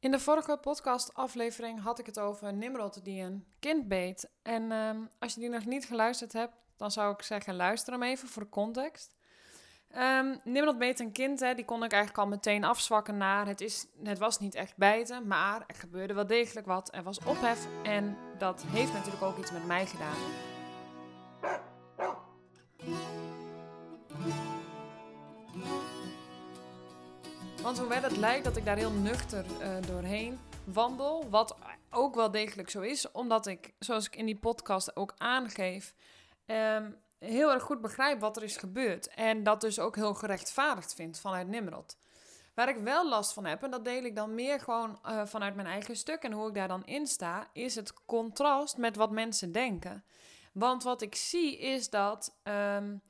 In de vorige podcastaflevering had ik het over Nimrod die een kind beet. En ehm, als je die nog niet geluisterd hebt, dan zou ik zeggen luister hem even voor context. Um, Nimrod beet een kind, hè, die kon ik eigenlijk al meteen afzwakken naar. Het, is, het was niet echt bijten, maar er gebeurde wel degelijk wat. Er was ophef en dat heeft natuurlijk ook iets met mij gedaan. Want hoewel het lijkt dat ik daar heel nuchter uh, doorheen wandel, wat ook wel degelijk zo is, omdat ik, zoals ik in die podcast ook aangeef, um, heel erg goed begrijp wat er is gebeurd. En dat dus ook heel gerechtvaardigd vind vanuit Nimrod. Waar ik wel last van heb, en dat deel ik dan meer gewoon uh, vanuit mijn eigen stuk en hoe ik daar dan in sta, is het contrast met wat mensen denken. Want wat ik zie is dat um,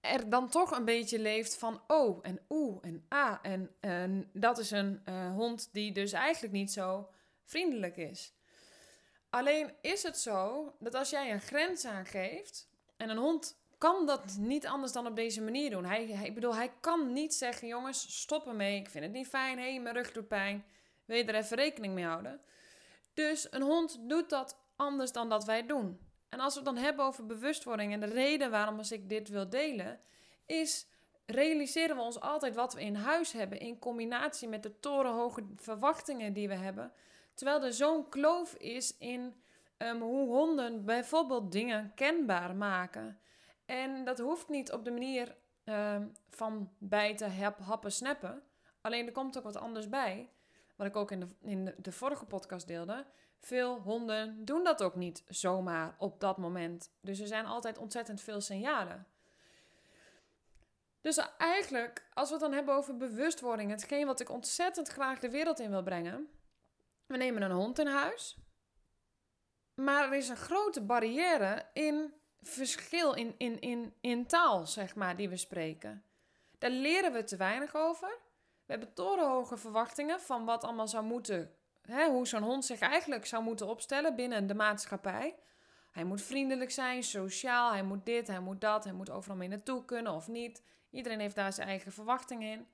er dan toch een beetje leeft van oh en oeh en ah. En, en dat is een uh, hond die dus eigenlijk niet zo vriendelijk is. Alleen is het zo dat als jij een grens aangeeft en een hond kan dat niet anders dan op deze manier doen. Hij, hij, ik bedoel, hij kan niet zeggen: jongens, stop ermee. Ik vind het niet fijn. Hé, hey, mijn rug doet pijn. Wil je er even rekening mee houden? Dus een hond doet dat anders dan dat wij doen. En als we het dan hebben over bewustwording en de reden waarom ik dit wil delen, is realiseren we ons altijd wat we in huis hebben in combinatie met de torenhoge verwachtingen die we hebben. Terwijl er zo'n kloof is in um, hoe honden bijvoorbeeld dingen kenbaar maken. En dat hoeft niet op de manier um, van bijten, hap, happen, snappen. Alleen er komt ook wat anders bij. Wat ik ook in de, in de, vorige podcast deelde. Veel honden doen dat ook niet zomaar op dat moment. Dus er zijn altijd ontzettend veel signalen. Dus eigenlijk, als we het dan hebben over bewustwording, hetgeen wat ik ontzettend graag de wereld in wil brengen. We nemen een hond in huis. Maar er is een grote barrière in verschil in, in, in, in taal, zeg maar, die we spreken. Daar leren we te weinig over. We hebben torenhoge verwachtingen van wat allemaal zou moeten, hè, hoe zo'n hond zich eigenlijk zou moeten opstellen binnen de maatschappij. Hij moet vriendelijk zijn, sociaal, hij moet dit, hij moet dat, hij moet overal mee naartoe kunnen of niet. Iedereen heeft daar zijn eigen verwachtingen in.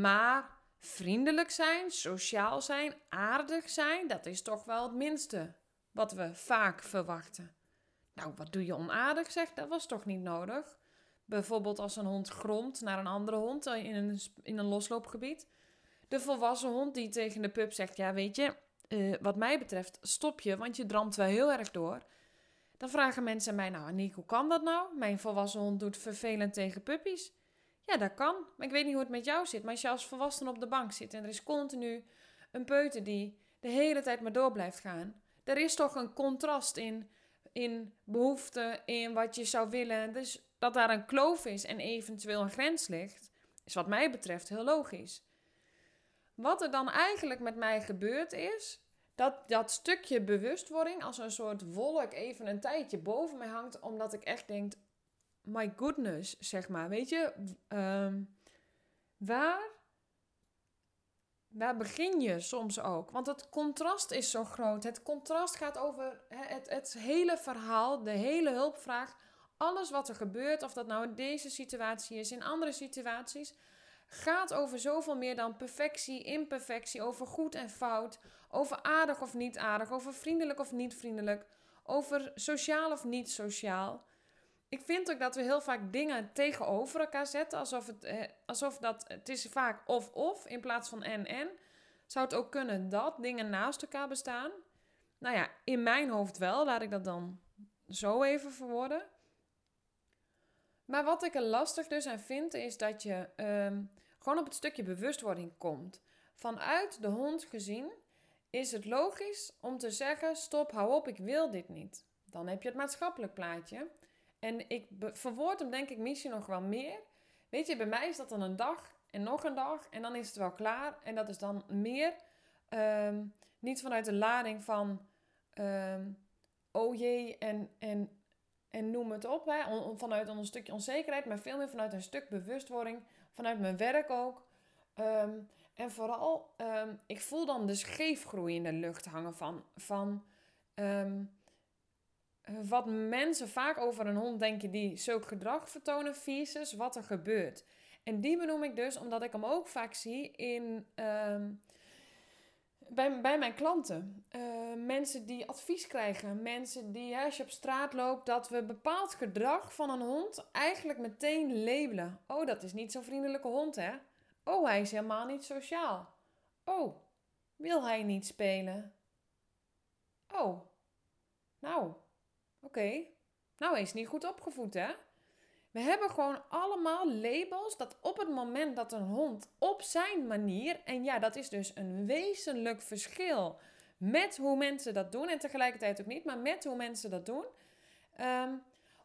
Maar vriendelijk zijn, sociaal zijn, aardig zijn, dat is toch wel het minste wat we vaak verwachten. Nou, wat doe je onaardig, zegt dat was toch niet nodig? Bijvoorbeeld als een hond gromt naar een andere hond in een, in een losloopgebied. De volwassen hond die tegen de pup zegt: Ja, weet je, uh, wat mij betreft, stop je, want je dramt wel heel erg door. Dan vragen mensen mij: Nou, Aniek, hoe kan dat nou? Mijn volwassen hond doet vervelend tegen puppies. Ja, dat kan. Maar ik weet niet hoe het met jou zit. Maar als je als volwassene op de bank zit en er is continu een peuter die de hele tijd maar door blijft gaan. Er is toch een contrast in, in behoeften, in wat je zou willen. Dus dat daar een kloof is en eventueel een grens ligt, is wat mij betreft heel logisch. Wat er dan eigenlijk met mij gebeurt is dat dat stukje bewustwording als een soort wolk even een tijdje boven mij hangt, omdat ik echt denk, my goodness, zeg maar. Weet je, um, waar, waar begin je soms ook? Want het contrast is zo groot. Het contrast gaat over het, het hele verhaal, de hele hulpvraag. Alles wat er gebeurt, of dat nou in deze situatie is, in andere situaties, gaat over zoveel meer dan perfectie, imperfectie, over goed en fout, over aardig of niet aardig, over vriendelijk of niet vriendelijk, over sociaal of niet sociaal ik vind ook dat we heel vaak dingen tegenover elkaar zetten. Alsof, het, eh, alsof dat, het is vaak of-of in plaats van en-en. Zou het ook kunnen dat dingen naast elkaar bestaan? Nou ja, in mijn hoofd wel. Laat ik dat dan zo even verwoorden. Maar wat ik er lastig dus aan vind, is dat je ehm, gewoon op het stukje bewustwording komt. Vanuit de hond gezien is het logisch om te zeggen: stop, hou op, ik wil dit niet. Dan heb je het maatschappelijk plaatje. En ik verwoord hem denk ik misschien nog wel meer. Weet je, bij mij is dat dan een dag en nog een dag en dan is het wel klaar. En dat is dan meer ehm, niet vanuit de lading van um, oh jee en, en, en noem het op. Hè, vanuit een stukje onzekerheid, maar veel meer vanuit een stuk bewustwording. Vanuit mijn werk ook. Ehm, en vooral, ik voel dan de scheefgroei in de lucht hangen van... van wat mensen vaak over een hond denken die zulk gedrag vertonen versus wat er gebeurt. En die benoem ik dus omdat ik hem ook vaak zie in, bij, bij mijn klanten. Eh, mensen die advies krijgen. Mensen die, als je op straat loopt, dat we bepaald gedrag van een hond eigenlijk meteen labelen. Oh, dat is niet zo'n vriendelijke hond, hè? Oh, hij is helemaal niet sociaal. Oh, wil hij niet spelen? Oh, nou, oké. Nou, hij is niet goed opgevoed, hè? We hebben gewoon allemaal labels dat op het moment dat een hond op zijn manier, en ja, dat is dus een wezenlijk verschil met hoe mensen dat doen en tegelijkertijd ook niet, maar met hoe mensen dat doen, ehm,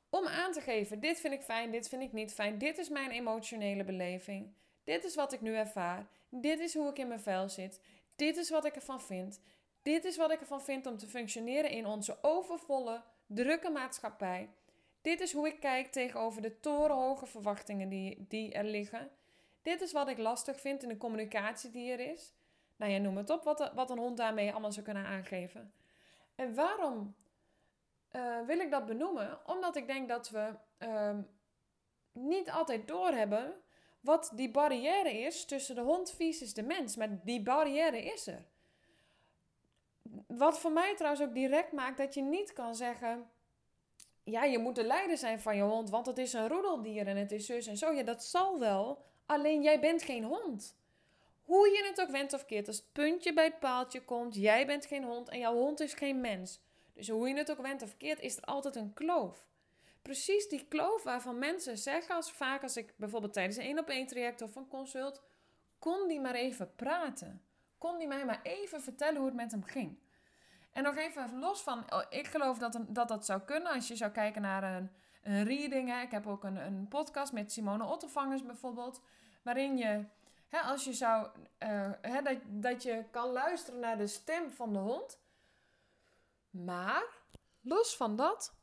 om aan te geven: dit vind ik fijn, dit vind ik niet fijn, dit is mijn emotionele beleving, dit is wat ik nu ervaar, dit is hoe ik in mijn vel zit, dit is wat ik ervan vind, dit is wat ik ervan vind om te functioneren in onze overvolle, drukke maatschappij. Dit is hoe ik kijk tegenover de torenhoge verwachtingen die, die er liggen. Dit is wat ik lastig vind in de communicatie die er is. Nou ja, noem het op wat, wat een hond daarmee allemaal zou kunnen aangeven. En waarom uh, wil ik dat benoemen? Omdat ik denk dat we uh, niet altijd doorhebben wat die barrière is tussen de hond versus de mens. Maar die barrière is er. Wat voor mij trouwens ook direct maakt dat je niet kan zeggen ja, je moet de leider zijn van je hond, want het is een roedeldier en het is zus en zo. Ja, dat zal wel. Alleen jij bent geen hond. Hoe je het ook went of keert, als het puntje bij het paaltje komt, jij bent geen hond en jouw hond is geen mens. Dus hoe je het ook went of keert, is er altijd een kloof. Precies die kloof waarvan mensen zeggen, als vaak als ik bijvoorbeeld tijdens een één op één traject of een consult, kon die maar even praten. Kon die mij maar even vertellen hoe het met hem ging. En nog even los van, oh, ik geloof dat, dat dat zou kunnen als je zou kijken naar een, een reading. Hè. Ik heb ook een, een podcast met Simone Ottervangers bijvoorbeeld, waarin je, hè, als je zou, uh, hè, dat, dat je kan luisteren naar de stem van de hond. Maar, los van dat,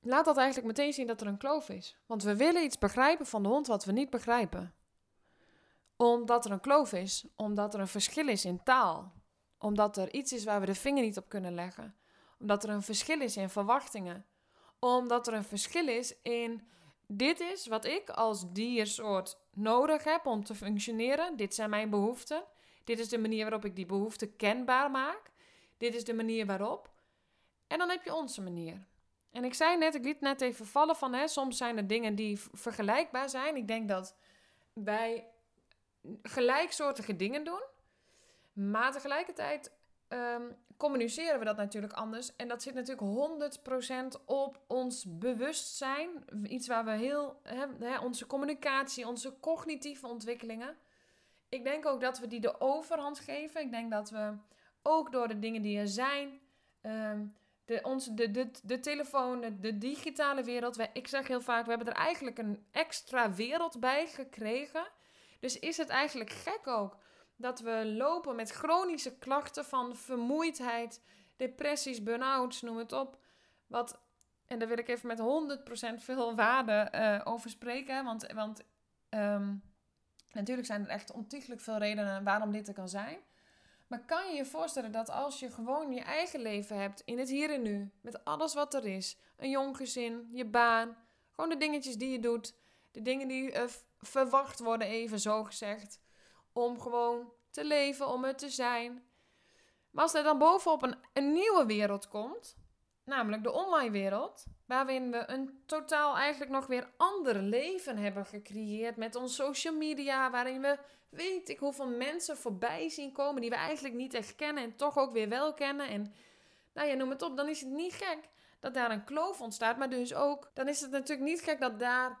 laat dat eigenlijk meteen zien dat er een kloof is. Want we willen iets begrijpen van de hond wat we niet begrijpen omdat er een kloof is, omdat er een verschil is in taal, omdat er iets is waar we de vinger niet op kunnen leggen, omdat er een verschil is in verwachtingen, omdat er een verschil is in dit is wat ik als diersoort nodig heb om te functioneren, dit zijn mijn behoeften, dit is de manier waarop ik die behoeften kenbaar maak, dit is de manier waarop. En dan heb je onze manier. En ik zei net, ik liet net even vallen van, hè, soms zijn er dingen die vergelijkbaar zijn. Ik denk dat wij gelijksoortige dingen doen. Maar tegelijkertijd um, communiceren we dat natuurlijk anders. En dat zit natuurlijk 100% op ons bewustzijn. Iets waar we heel, onze communicatie, onze cognitieve ontwikkelingen. Ik denk ook dat we die de overhand geven. Ik denk dat we ook door de dingen die er zijn, ehm, de, onze, de, de, telefoon, de digitale wereld. ik zeg heel vaak, we hebben er eigenlijk een extra wereld bij gekregen dus is het eigenlijk gek ook dat we lopen met chronische klachten van vermoeidheid, depressies, burn-outs, noem het op. Wat, en daar wil ik even met 100% veel waarde uh, over spreken. Want, want ehm, natuurlijk zijn er echt ontiegelijk veel redenen waarom dit er kan zijn. Maar kan je je voorstellen dat als je gewoon je eigen leven hebt, in het hier en nu, met alles wat er is, een jong gezin, je baan, gewoon de dingetjes die je doet, de dingen die uh, verwacht worden, even zo gezegd. Om gewoon te leven, om het te zijn. Maar als er dan bovenop een, een nieuwe wereld komt, namelijk de online wereld, waarin we een totaal eigenlijk nog weer ander leven hebben gecreëerd met ons social media, waarin we weet ik hoeveel mensen voorbij zien komen die we eigenlijk niet echt kennen en toch ook weer wel kennen. En nou ja, noem het op, dan is het niet gek dat daar een kloof ontstaat, maar dus ook, dan is het natuurlijk niet gek dat daar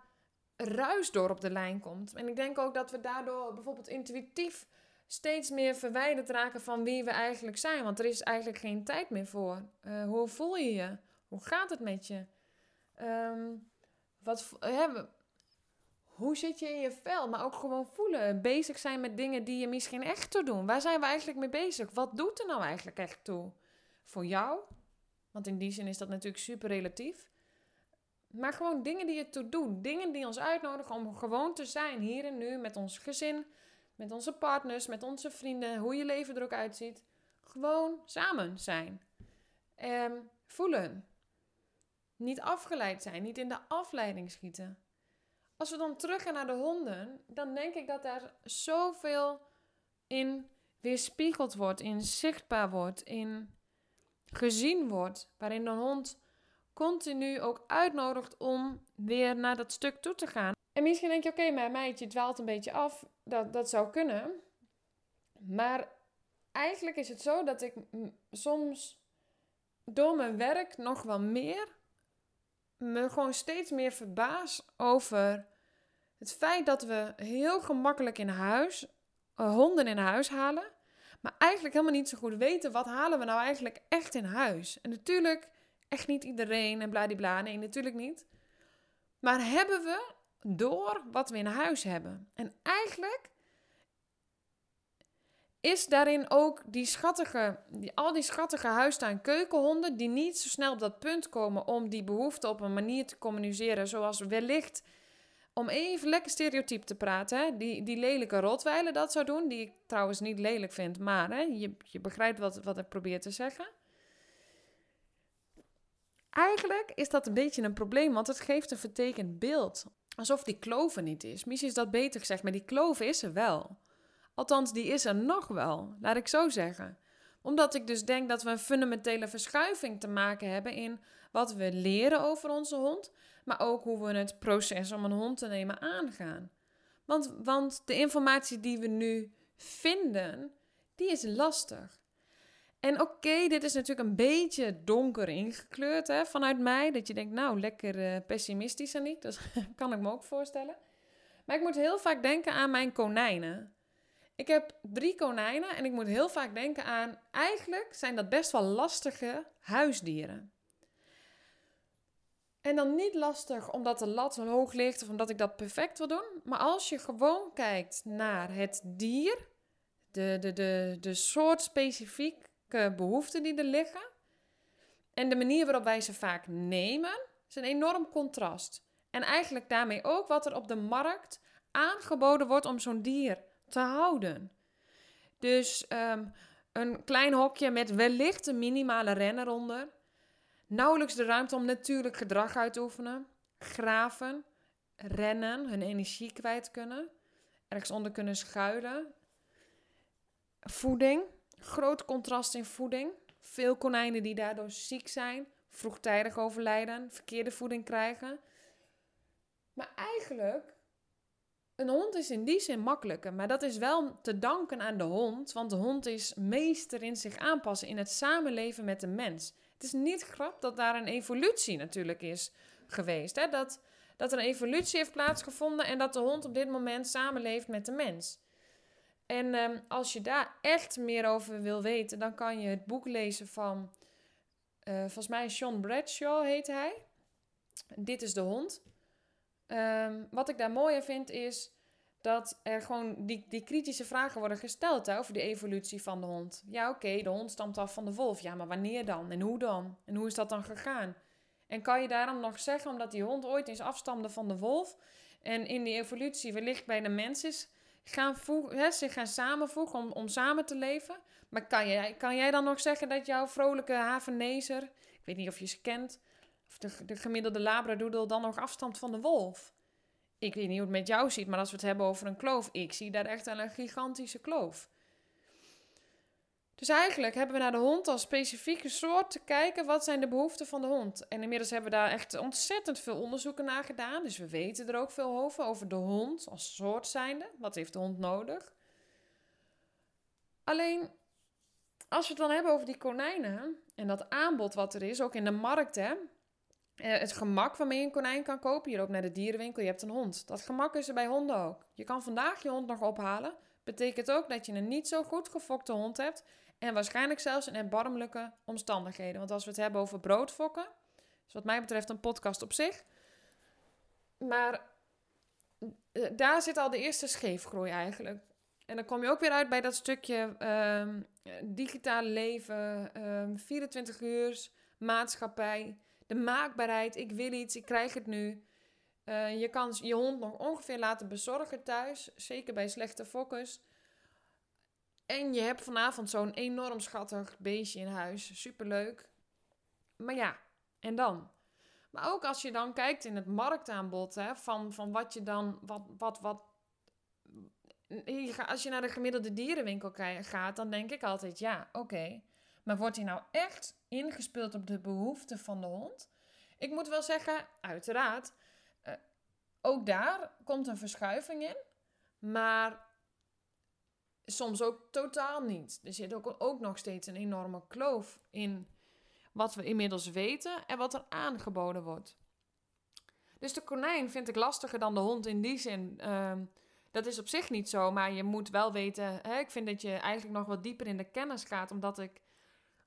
ruis door op de lijn komt. En ik denk ook dat we daardoor bijvoorbeeld intuïtief steeds meer verwijderd raken van wie we eigenlijk zijn. Want er is eigenlijk geen tijd meer voor. Uh, hoe voel je je? Hoe gaat het met je? Um, wat, hè, hoe zit je in je vel? Maar ook gewoon voelen. Bezig zijn met dingen die je misschien echt toe doen. Waar zijn we eigenlijk mee bezig? Wat doet er nou eigenlijk echt toe? Voor jou? Want in die zin is dat natuurlijk super relatief. Maar gewoon dingen die je toe doen. Dingen die ons uitnodigen om gewoon te zijn hier en nu met ons gezin, met onze partners, met onze vrienden, hoe je leven er ook uitziet. Gewoon samen zijn. Um, voelen. Niet afgeleid zijn, niet in de afleiding schieten. Als we dan terug gaan naar de honden, dan denk ik dat daar zoveel in weerspiegeld wordt, in zichtbaar wordt, in gezien wordt. Waarin de hond continu ook uitnodigt om weer naar dat stuk toe te gaan. En misschien denk je, oké, okay, maar meidje dwaalt een beetje af. Dat, dat zou kunnen. Maar eigenlijk is het zo dat ik soms door mijn werk nog wel meer me gewoon steeds meer verbaas over het feit dat we heel gemakkelijk in huis uh, honden in huis halen, maar eigenlijk helemaal niet zo goed weten wat halen we nou eigenlijk echt in huis. En natuurlijk echt niet iedereen en bladibla, nee, natuurlijk niet. Maar hebben we door wat we in huis hebben? En eigenlijk is daarin ook die schattige, die, al die schattige huistuin keukenhonden die niet zo snel op dat punt komen om die behoefte op een manier te communiceren zoals wellicht, om even lekker stereotyp te praten, hè, die, die lelijke rotweilen dat zou doen, die ik trouwens niet lelijk vind, maar hè, je, je begrijpt wat, wat ik probeer te zeggen. Eigenlijk is dat een beetje een probleem, want het geeft een vertekend beeld. Alsof die kloven niet is. Misschien is dat beter gezegd, maar die kloven is er wel. Althans, die is er nog wel, laat ik zo zeggen. Omdat ik dus denk dat we een fundamentele verschuiving te maken hebben in wat we leren over onze hond, maar ook hoe we het proces om een hond te nemen aangaan. Want, want de informatie die we nu vinden, die is lastig. En oké, dit is natuurlijk een beetje donker ingekleurd hè, vanuit mij. Dat je denkt, nou, lekker uh, pessimistisch, Aniek. Dat kan ik me ook voorstellen. Maar ik moet heel vaak denken aan mijn konijnen. Ik heb drie konijnen en ik moet heel vaak denken aan... Eigenlijk zijn dat best wel lastige huisdieren. En dan niet lastig omdat de lat hoog ligt of omdat ik dat perfect wil doen. Maar als je gewoon kijkt naar het dier, de, de, de, de soort specifiek behoeften die er liggen. En de manier waarop wij ze vaak nemen, is een enorm contrast. En eigenlijk daarmee ook wat er op de markt aangeboden wordt om zo'n dier te houden. Dus ehm, een klein hokje met wellicht een minimale ren eronder. Nauwelijks de ruimte om natuurlijk gedrag uit te oefenen. Graven, rennen, hun energie kwijt kunnen. Ergens onder kunnen schuilen. Voeding. Groot contrast in voeding. Veel konijnen die daardoor ziek zijn, vroegtijdig overlijden, verkeerde voeding krijgen. Maar eigenlijk, een hond is in die zin makkelijker. Maar dat is wel te danken aan de hond, want de hond is meester in zich aanpassen in het samenleven met de mens. Het is niet grap dat daar een evolutie natuurlijk is geweest. Hè? Dat, dat er een evolutie heeft plaatsgevonden en dat de hond op dit moment samenleeft met de mens. En ehm, als je daar echt meer over wil weten, dan kan je het boek lezen van, uh, volgens mij Sean Bradshaw heet hij. Dit is de hond. Um, wat ik daar mooi aan vind is dat er gewoon die, die kritische vragen worden gesteld over de evolutie van de hond. Ja, oké, de hond stamt af van de wolf. Ja, maar wanneer dan? En hoe dan? En hoe is dat dan gegaan? En kan je daarom nog zeggen, omdat die hond ooit eens afstamde van de wolf en in die evolutie wellicht bij de mens is gaan voegen, hè, zich gaan samenvoegen om, om samen te leven. Maar kan jij, kan jij dan nog zeggen dat jouw vrolijke havenezer, ik weet niet of je ze kent, of de, de gemiddelde labradoodle dan nog afstamt van de wolf? Ik weet niet hoe het met jou ziet, maar als we het hebben over een kloof, ik zie daar echt wel een gigantische kloof. Dus eigenlijk hebben we naar de hond als specifieke soort te kijken wat zijn de behoeften van de hond. En inmiddels hebben we daar echt ontzettend veel onderzoeken naar gedaan. Dus we weten er ook veel over, over de hond als soort zijnde. Wat heeft de hond nodig? Alleen, als we het dan hebben over die konijnen en dat aanbod wat er is, ook in de markt hè. Eh, het gemak waarmee je een konijn kan kopen. Je loopt naar de dierenwinkel, je hebt een hond. Dat gemak is er bij honden ook. Je kan vandaag je hond nog ophalen. Betekent ook dat je een niet zo goed gefokte hond hebt. En waarschijnlijk zelfs in erbarmelijke omstandigheden. Want als we het hebben over broodfokken, is wat mij betreft een podcast op zich. Maar eh, daar zit al de eerste scheefgroei eigenlijk. En dan kom je ook weer uit bij dat stukje um, digitale leven, um, ehm, 24 uur, maatschappij, de maakbaarheid. Ik wil iets, ik krijg het nu. Uh, je kan je hond nog ongeveer laten bezorgen thuis, zeker bij slechte fokkers. En je hebt vanavond zo'n enorm schattig beestje in huis. Superleuk. Maar ja, en dan? Maar ook als je dan kijkt in het marktaanbod hè, van, van wat je dan, wat, wat, wat als je naar de gemiddelde dierenwinkel gaat, dan denk ik altijd ja, oké. Maar wordt hij nou echt ingespeeld op de behoeften van de hond? Ik moet wel zeggen, uiteraard, uh, ook daar komt een verschuiving in. Maar soms ook totaal niet. Er zit ook, ook nog steeds een enorme kloof in wat we inmiddels weten en wat er aangeboden wordt. Dus de konijn vind ik lastiger dan de hond in die zin. Ehm, dat is op zich niet zo, maar je moet wel weten. Hè, ik vind dat je eigenlijk nog wat dieper in de kennis gaat, omdat ik,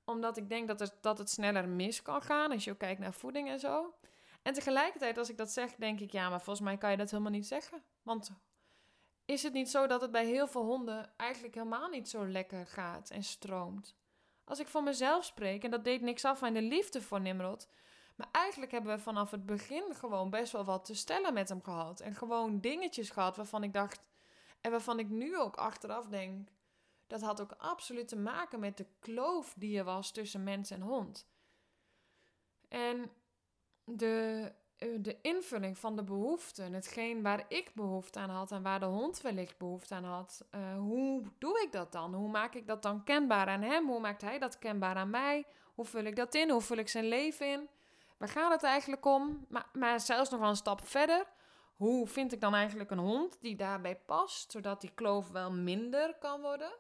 omdat ik denk dat, er, dat het sneller mis kan gaan als je ook kijkt naar voeding en zo. En tegelijkertijd, als ik dat zeg, denk ik, ja, maar volgens mij kan je dat helemaal niet zeggen. Want is het niet zo dat het bij heel veel honden eigenlijk helemaal niet zo lekker gaat en stroomt? Als ik voor mezelf spreek, en dat deed niks af aan de liefde voor Nimrod, maar eigenlijk hebben we vanaf het begin gewoon best wel wat te stellen met hem gehad. En gewoon dingetjes gehad waarvan ik dacht, en waarvan ik nu ook achteraf denk, dat had ook absoluut te maken met de kloof die er was tussen mens en hond. En de de invulling van de behoeften, hetgeen waar ik behoefte aan had en waar de hond wellicht behoefte aan had, uh, hoe doe ik dat dan? Hoe maak ik dat dan kenbaar aan hem? Hoe maakt hij dat kenbaar aan mij? Hoe vul ik dat in? Hoe vul ik zijn leven in? Waar gaat het eigenlijk om? Maar, maar zelfs nog wel een stap verder. Hoe vind ik dan eigenlijk een hond die daarbij past, zodat die kloof wel minder kan worden?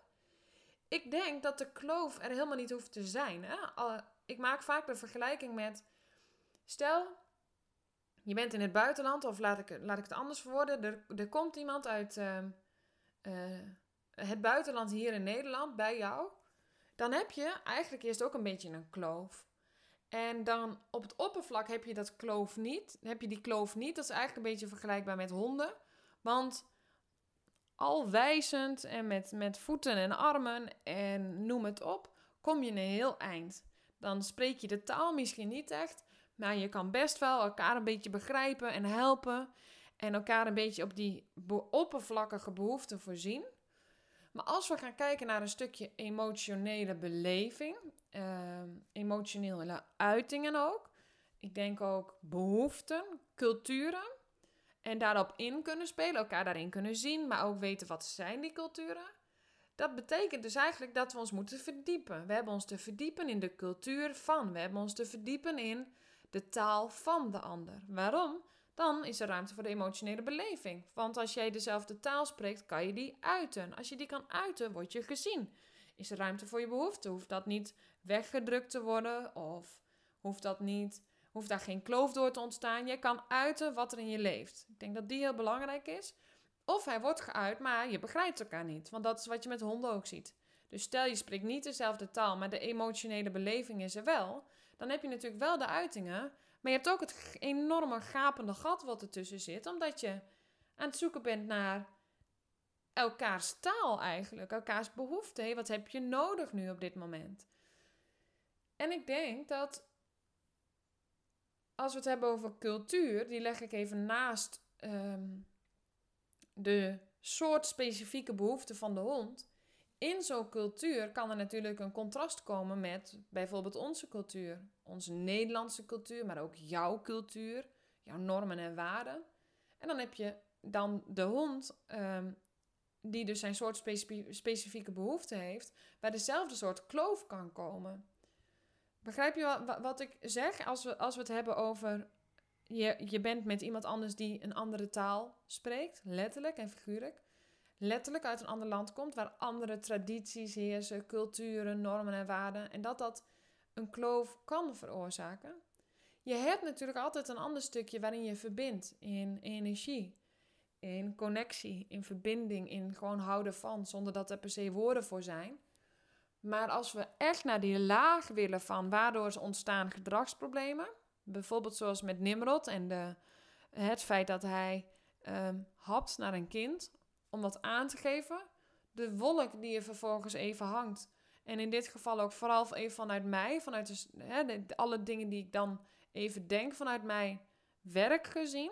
Ik denk dat de kloof er helemaal niet hoeft te zijn. Hè? Ik maak vaak de vergelijking met: stel, je bent in het buitenland, of laat ik, laat ik het anders verwoorden. Er, er komt iemand uit ehm, eh, het buitenland hier in Nederland bij jou. Dan heb je eigenlijk eerst ook een beetje een kloof. En dan op het oppervlak heb je dat kloof niet. Heb je die kloof niet. Dat is eigenlijk een beetje vergelijkbaar met honden. Want al wijzend en met, met voeten en armen en noem het op, kom je een heel eind. Dan spreek je de taal misschien niet echt, maar je kan best wel elkaar een beetje begrijpen en helpen. En elkaar een beetje op die oppervlakkige behoeften voorzien. Maar als we gaan kijken naar een stukje emotionele beleving, uh, emotionele uitingen ook. Ik denk ook behoeften, culturen. En daarop in kunnen spelen, elkaar daarin kunnen zien, maar ook weten wat zijn die culturen. Dat betekent dus eigenlijk dat we ons moeten verdiepen. We hebben ons te verdiepen in de cultuur van. We hebben ons te verdiepen in de taal van de ander. Waarom? Dan is er ruimte voor de emotionele beleving. Want als jij dezelfde taal spreekt, kan je die uiten. Als je die kan uiten, word je gezien. Is er ruimte voor je behoefte? Hoeft dat niet weggedrukt te worden? Of hoeft dat niet, hoeft daar geen kloof door te ontstaan? Je kan uiten wat er in je leeft. Ik denk dat die heel belangrijk is. Of hij wordt geuit, maar je begrijpt elkaar niet. Want dat is wat je met honden ook ziet. Dus stel je spreekt niet dezelfde taal, maar de emotionele beleving is er wel dan heb je natuurlijk wel de uitingen. Maar je hebt ook het enorme gapende gat wat ertussen zit. Omdat je aan het zoeken bent naar elkaars taal eigenlijk. Elkaars behoeften. Wat heb je nodig nu op dit moment? En ik denk dat als we het hebben over cultuur, die leg ik even naast ehm, de soort specifieke behoeften van de hond in zo'n cultuur kan er natuurlijk een contrast komen met bijvoorbeeld onze cultuur. Onze Nederlandse cultuur, maar ook jouw cultuur, jouw normen en waarden. En dan heb je dan de hond, ehm, die dus zijn soort specifieke behoefte heeft, waar dezelfde soort kloof kan komen. Begrijp je wat, wat ik zeg als we, als we het hebben over je, je bent met iemand anders die een andere taal spreekt, letterlijk en figuurlijk letterlijk uit een ander land komt, waar andere tradities heersen, culturen, normen en waarden, en dat dat een kloof kan veroorzaken. Je hebt natuurlijk altijd een ander stukje waarin je verbindt in energie, in connectie, in verbinding, in gewoon houden van, zonder dat er per se woorden voor zijn. Maar als we echt naar die laag willen van waardoor ze ontstaan gedragsproblemen, bijvoorbeeld zoals met Nimrod en de, het feit dat hij um, hapt naar een kind om dat aan te geven. De wolk die je vervolgens even hangt. En in dit geval ook vooral even vanuit mij, vanuit de, hè, alle dingen die ik dan even denk vanuit mijn werk gezien,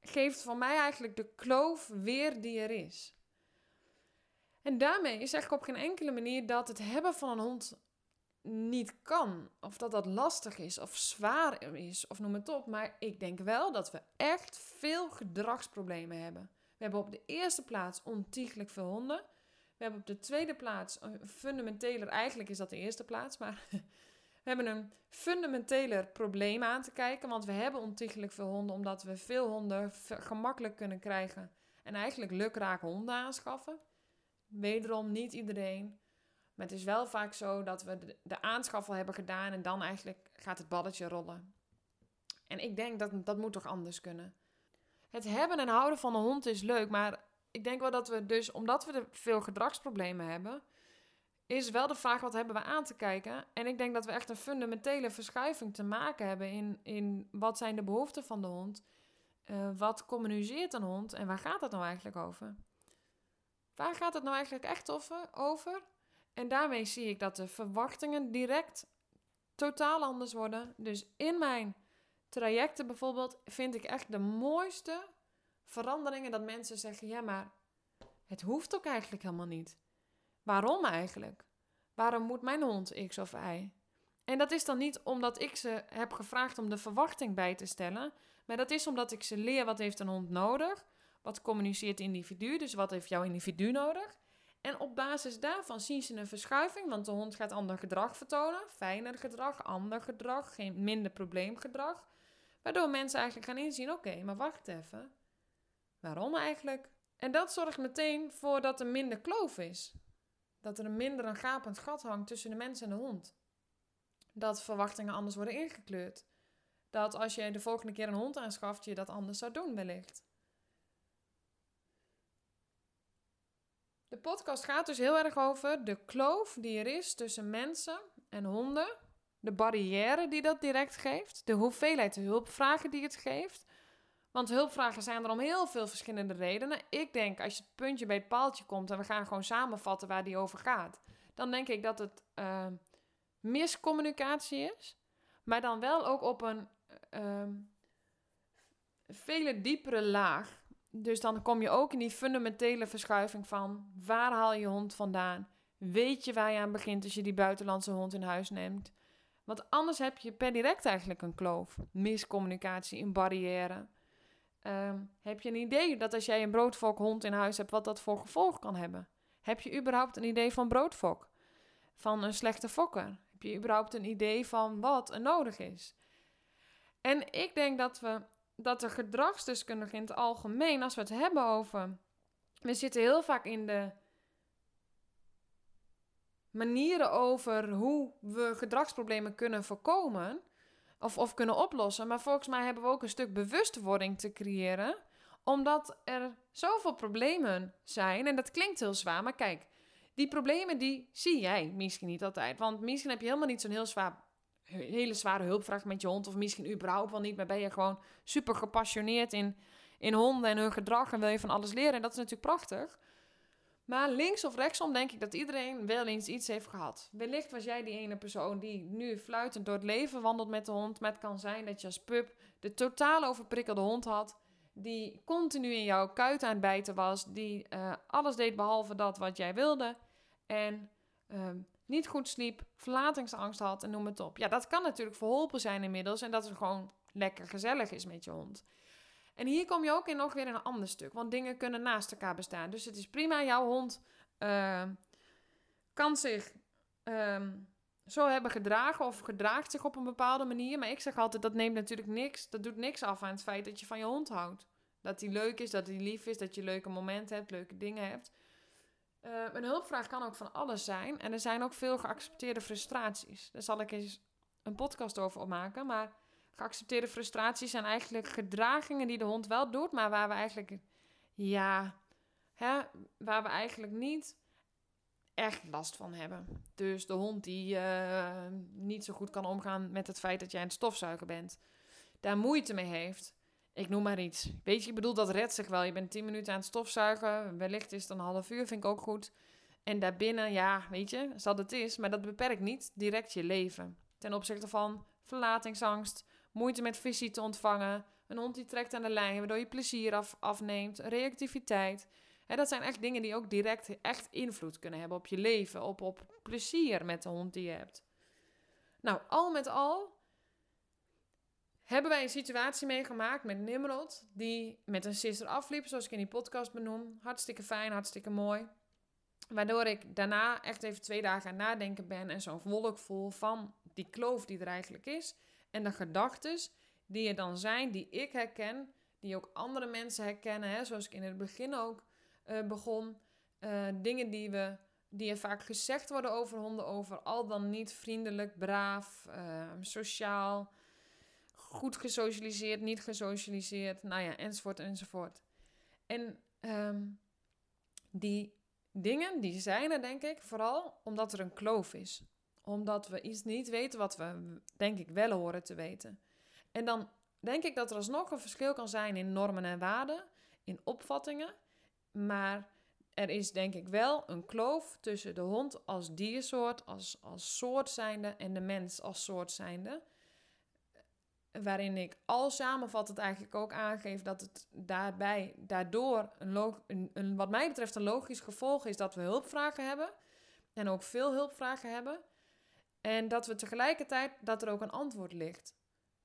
geeft voor mij eigenlijk de kloof weer die er is. En daarmee zeg ik op geen enkele manier dat het hebben van een hond niet kan, of dat dat lastig is, of zwaar is, of noem het op. Maar ik denk wel dat we echt veel gedragsproblemen hebben. We hebben op de eerste plaats ontiegelijk veel honden. We hebben op de tweede plaats een fundamenteler, eigenlijk is dat de eerste plaats, maar we hebben een fundamenteler probleem aan te kijken. Want we hebben ontiegelijk veel honden, omdat we veel honden gemakkelijk kunnen krijgen. En eigenlijk lukraak honden aanschaffen. Wederom niet iedereen. Maar het is wel vaak zo dat we de, de aanschaf al hebben gedaan en dan eigenlijk gaat het balletje rollen. En ik denk dat dat moet toch anders kunnen. Het hebben en houden van een hond is leuk, maar ik denk wel dat we dus, omdat we veel gedragsproblemen hebben, is wel de vraag wat hebben we aan te kijken. En ik denk dat we echt een fundamentele verschuiving te maken hebben in, in wat zijn de behoeften van de hond. Uh, wat communiceert een hond en waar gaat het nou eigenlijk over? Waar gaat het nou eigenlijk echt over? En daarmee zie ik dat de verwachtingen direct totaal anders worden. Dus in mijn trajecten bijvoorbeeld vind ik echt de mooiste veranderingen dat mensen zeggen: ja, maar het hoeft ook eigenlijk helemaal niet. Waarom eigenlijk? Waarom moet mijn hond X of Y? En dat is dan niet omdat ik ze heb gevraagd om de verwachting bij te stellen, maar dat is omdat ik ze leer wat heeft een hond nodig, wat communiceert individu, dus wat heeft jouw individu nodig. En op basis daarvan zien ze een verschuiving, want de hond gaat ander gedrag vertonen, fijner gedrag, ander gedrag, geen minder probleemgedrag. Waardoor mensen eigenlijk gaan inzien: oké, maar wacht even. Waarom eigenlijk? En dat zorgt meteen voor dat er minder kloof is. Dat er minder een gapend gat hangt tussen de mens en de hond. Dat verwachtingen anders worden ingekleurd. Dat als je de volgende keer een hond aanschaft, je dat anders zou doen, wellicht. De podcast gaat dus heel erg over de kloof die er is tussen mensen en honden de barrière die dat direct geeft, de hoeveelheid hulpvragen die het geeft. Want hulpvragen zijn er om heel veel verschillende redenen. Ik denk, als je het puntje bij het paaltje komt en we gaan gewoon samenvatten waar die over gaat, dan denk ik dat het uh, miscommunicatie is, maar dan wel ook op een uh, vele diepere laag. Dus dan kom je ook in die fundamentele verschuiving van waar haal je hond vandaan? Weet je waar je aan begint als je die buitenlandse hond in huis neemt? Want anders heb je per direct eigenlijk een kloof. Miscommunicatie, een barrière. Ehm, heb je een idee dat als jij een broodfokhond in huis hebt, wat dat voor gevolg kan hebben? Heb je überhaupt een idee van broodfok? Van een slechte fokker? Heb je überhaupt een idee van wat er nodig is? En ik denk dat we dat de gedragsdeskundigen in het algemeen, als we het hebben over. We zitten heel vaak in de manieren over hoe we gedragsproblemen kunnen voorkomen of, of kunnen oplossen. Maar volgens mij hebben we ook een stuk bewustwording te creëren, omdat er zoveel problemen zijn. En dat klinkt heel zwaar, maar kijk, die problemen die zie jij misschien niet altijd. Want misschien heb je helemaal niet zo'n heel zwaar, hele zware hulpvraag met je hond, of misschien überhaupt wel niet, maar ben je gewoon super gepassioneerd in, in honden en hun gedrag en wil je van alles leren. En dat is natuurlijk prachtig. Maar links of rechtsom denk ik dat iedereen wel eens iets heeft gehad. Wellicht was jij die ene persoon die nu fluitend door het leven wandelt met de hond. Maar het kan zijn dat je als pup de totaal overprikkelde hond had. Die continu in jouw kuit aan het bijten was. Die uh, alles deed behalve dat wat jij wilde. En uh, niet goed sliep, verlatingsangst had en noem het op. Ja, dat kan natuurlijk verholpen zijn inmiddels. En dat het gewoon lekker gezellig is met je hond. En hier kom je ook in nog weer een ander stuk. Want dingen kunnen naast elkaar bestaan. Dus het is prima, jouw hond uh, kan zich uh, zo hebben gedragen of gedraagt zich op een bepaalde manier. Maar ik zeg altijd, dat neemt natuurlijk niks, dat doet niks af aan het feit dat je van je hond houdt. Dat hij leuk is, dat hij lief is, dat je leuke momenten hebt, leuke dingen hebt. Uh, een hulpvraag kan ook van alles zijn. En er zijn ook veel geaccepteerde frustraties. Daar zal ik eens een podcast over opmaken. Maar geaccepteerde frustraties zijn eigenlijk gedragingen die de hond wel doet, maar waar we eigenlijk, ja, hè, waar we eigenlijk niet echt last van hebben. Dus de hond die uh, niet zo goed kan omgaan met het feit dat jij een stofzuiger bent, daar moeite mee heeft. Ik noem maar iets. Weet je, ik bedoel, dat redt zich wel. Je bent 10 minuten aan het stofzuigen. Wellicht is het een half uur, vind ik ook goed. En daarbinnen, ja, weet je, zal het is. Maar dat beperkt niet direct je leven. Ten opzichte van verlatingsangst, moeite met visie te ontvangen, een hond die trekt aan de lijn, waardoor je plezier af, afneemt, reactiviteit. En dat zijn echt dingen die ook direct echt invloed kunnen hebben op je leven, op, op plezier met de hond die je hebt. Nou, al met al hebben wij een situatie meegemaakt met Nimrod, die met een sister afliep, zoals ik in die podcast benoem. Hartstikke fijn, hartstikke mooi. Waardoor ik daarna echt even twee dagen aan nadenken ben en zo'n wolk voel van die kloof die er eigenlijk is. En de gedachten die er dan zijn, die ik herken, die ook andere mensen herkennen. Hè, zoals ik in het begin ook uh, begon. Uh, dingen die, we, die er vaak gezegd worden over honden, over al dan niet vriendelijk, braaf, uh, sociaal, goed gesocialiseerd, niet gesocialiseerd, nou ja, enzovoort enzovoort. En um, die dingen, die zijn er denk ik vooral omdat er een kloof is. Omdat we iets niet weten wat we denk ik wel horen te weten. En dan denk ik dat er alsnog een verschil kan zijn in normen en waarden, in opvattingen. Maar er is denk ik wel een kloof tussen de hond als diersoort, als, als soort zijnde en de mens als soort zijnde. Waarin ik al samenvattend eigenlijk ook aangeef dat het daarbij, daardoor een, wat mij betreft een logisch gevolg is dat we hulpvragen hebben. En ook veel hulpvragen hebben. En dat we tegelijkertijd dat er ook een antwoord ligt.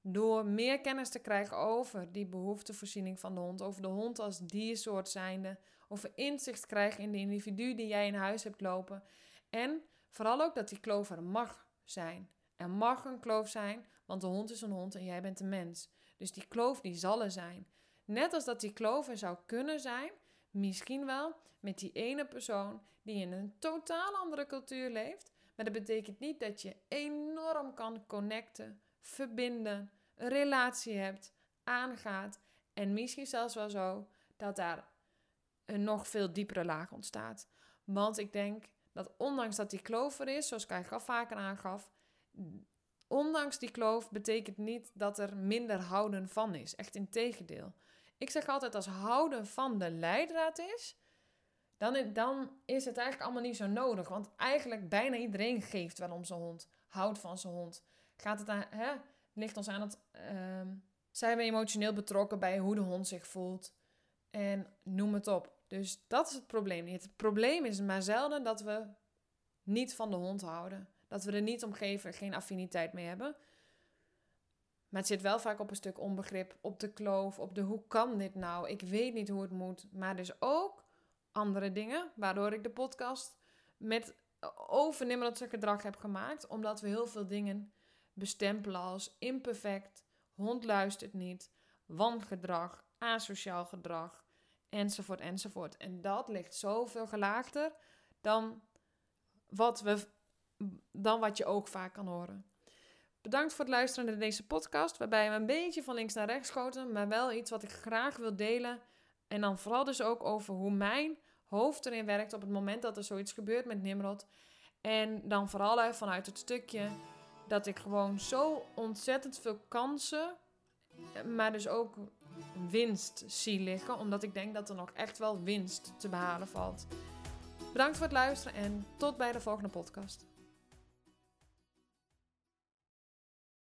Door meer kennis te krijgen over die behoeftevoorziening van de hond, over de hond als diersoort zijnde, over inzicht krijgen in de individu die jij in huis hebt lopen. En vooral ook dat die kloof er mag zijn. Er mag een kloof zijn, want de hond is een hond en jij bent een mens. Dus die kloof die zal er zijn. Net als dat die kloof er zou kunnen zijn, misschien wel met die ene persoon die in een totaal andere cultuur leeft. Maar dat betekent niet dat je enorm kan connecten, verbinden, een relatie hebt, aangaat. En misschien zelfs wel zo dat daar een nog veel diepere laag ontstaat. Want ik denk dat ondanks dat die kloof er is, zoals ik al vaker aangaf, ondanks die kloof betekent niet dat er minder houden van is. Echt in tegendeel. Ik zeg altijd als houden van de leidraad is, dan, dan is het eigenlijk allemaal niet zo nodig. Want eigenlijk bijna iedereen geeft wel om zijn hond. Houdt van zijn hond. Gaat het aan, hè, ligt ons aan het. Uh, zijn we emotioneel betrokken bij hoe de hond zich voelt? En noem het op. Dus dat is het probleem niet. Het probleem is maar zelden dat we niet van de hond houden. Dat we er niet om geven, geen affiniteit mee hebben. Maar het zit wel vaak op een stuk onbegrip, op de kloof, op de hoe kan dit nou? Ik weet niet hoe het moet. Maar dus ook andere dingen, waardoor ik de podcast met over dat gedrag heb gemaakt. Omdat we heel veel dingen bestempelen als imperfect, hond luistert niet, wangedrag, asociaal gedrag, enzovoort, enzovoort. En dat ligt zoveel gelaagder dan wat, we, dan wat je ook vaak kan horen. Bedankt voor het luisteren naar deze podcast, waarbij we een beetje van links naar rechts schoten, maar wel iets wat ik graag wil delen. En dan vooral dus ook over hoe mijn hoofd erin werkt op het moment dat er zoiets gebeurt met Nimrod. En dan vooral vanuit het stukje dat ik gewoon zo ontzettend veel kansen, maar dus ook winst zie liggen. Omdat ik denk dat er nog echt wel winst te behalen valt. Bedankt voor het luisteren en tot bij de volgende podcast.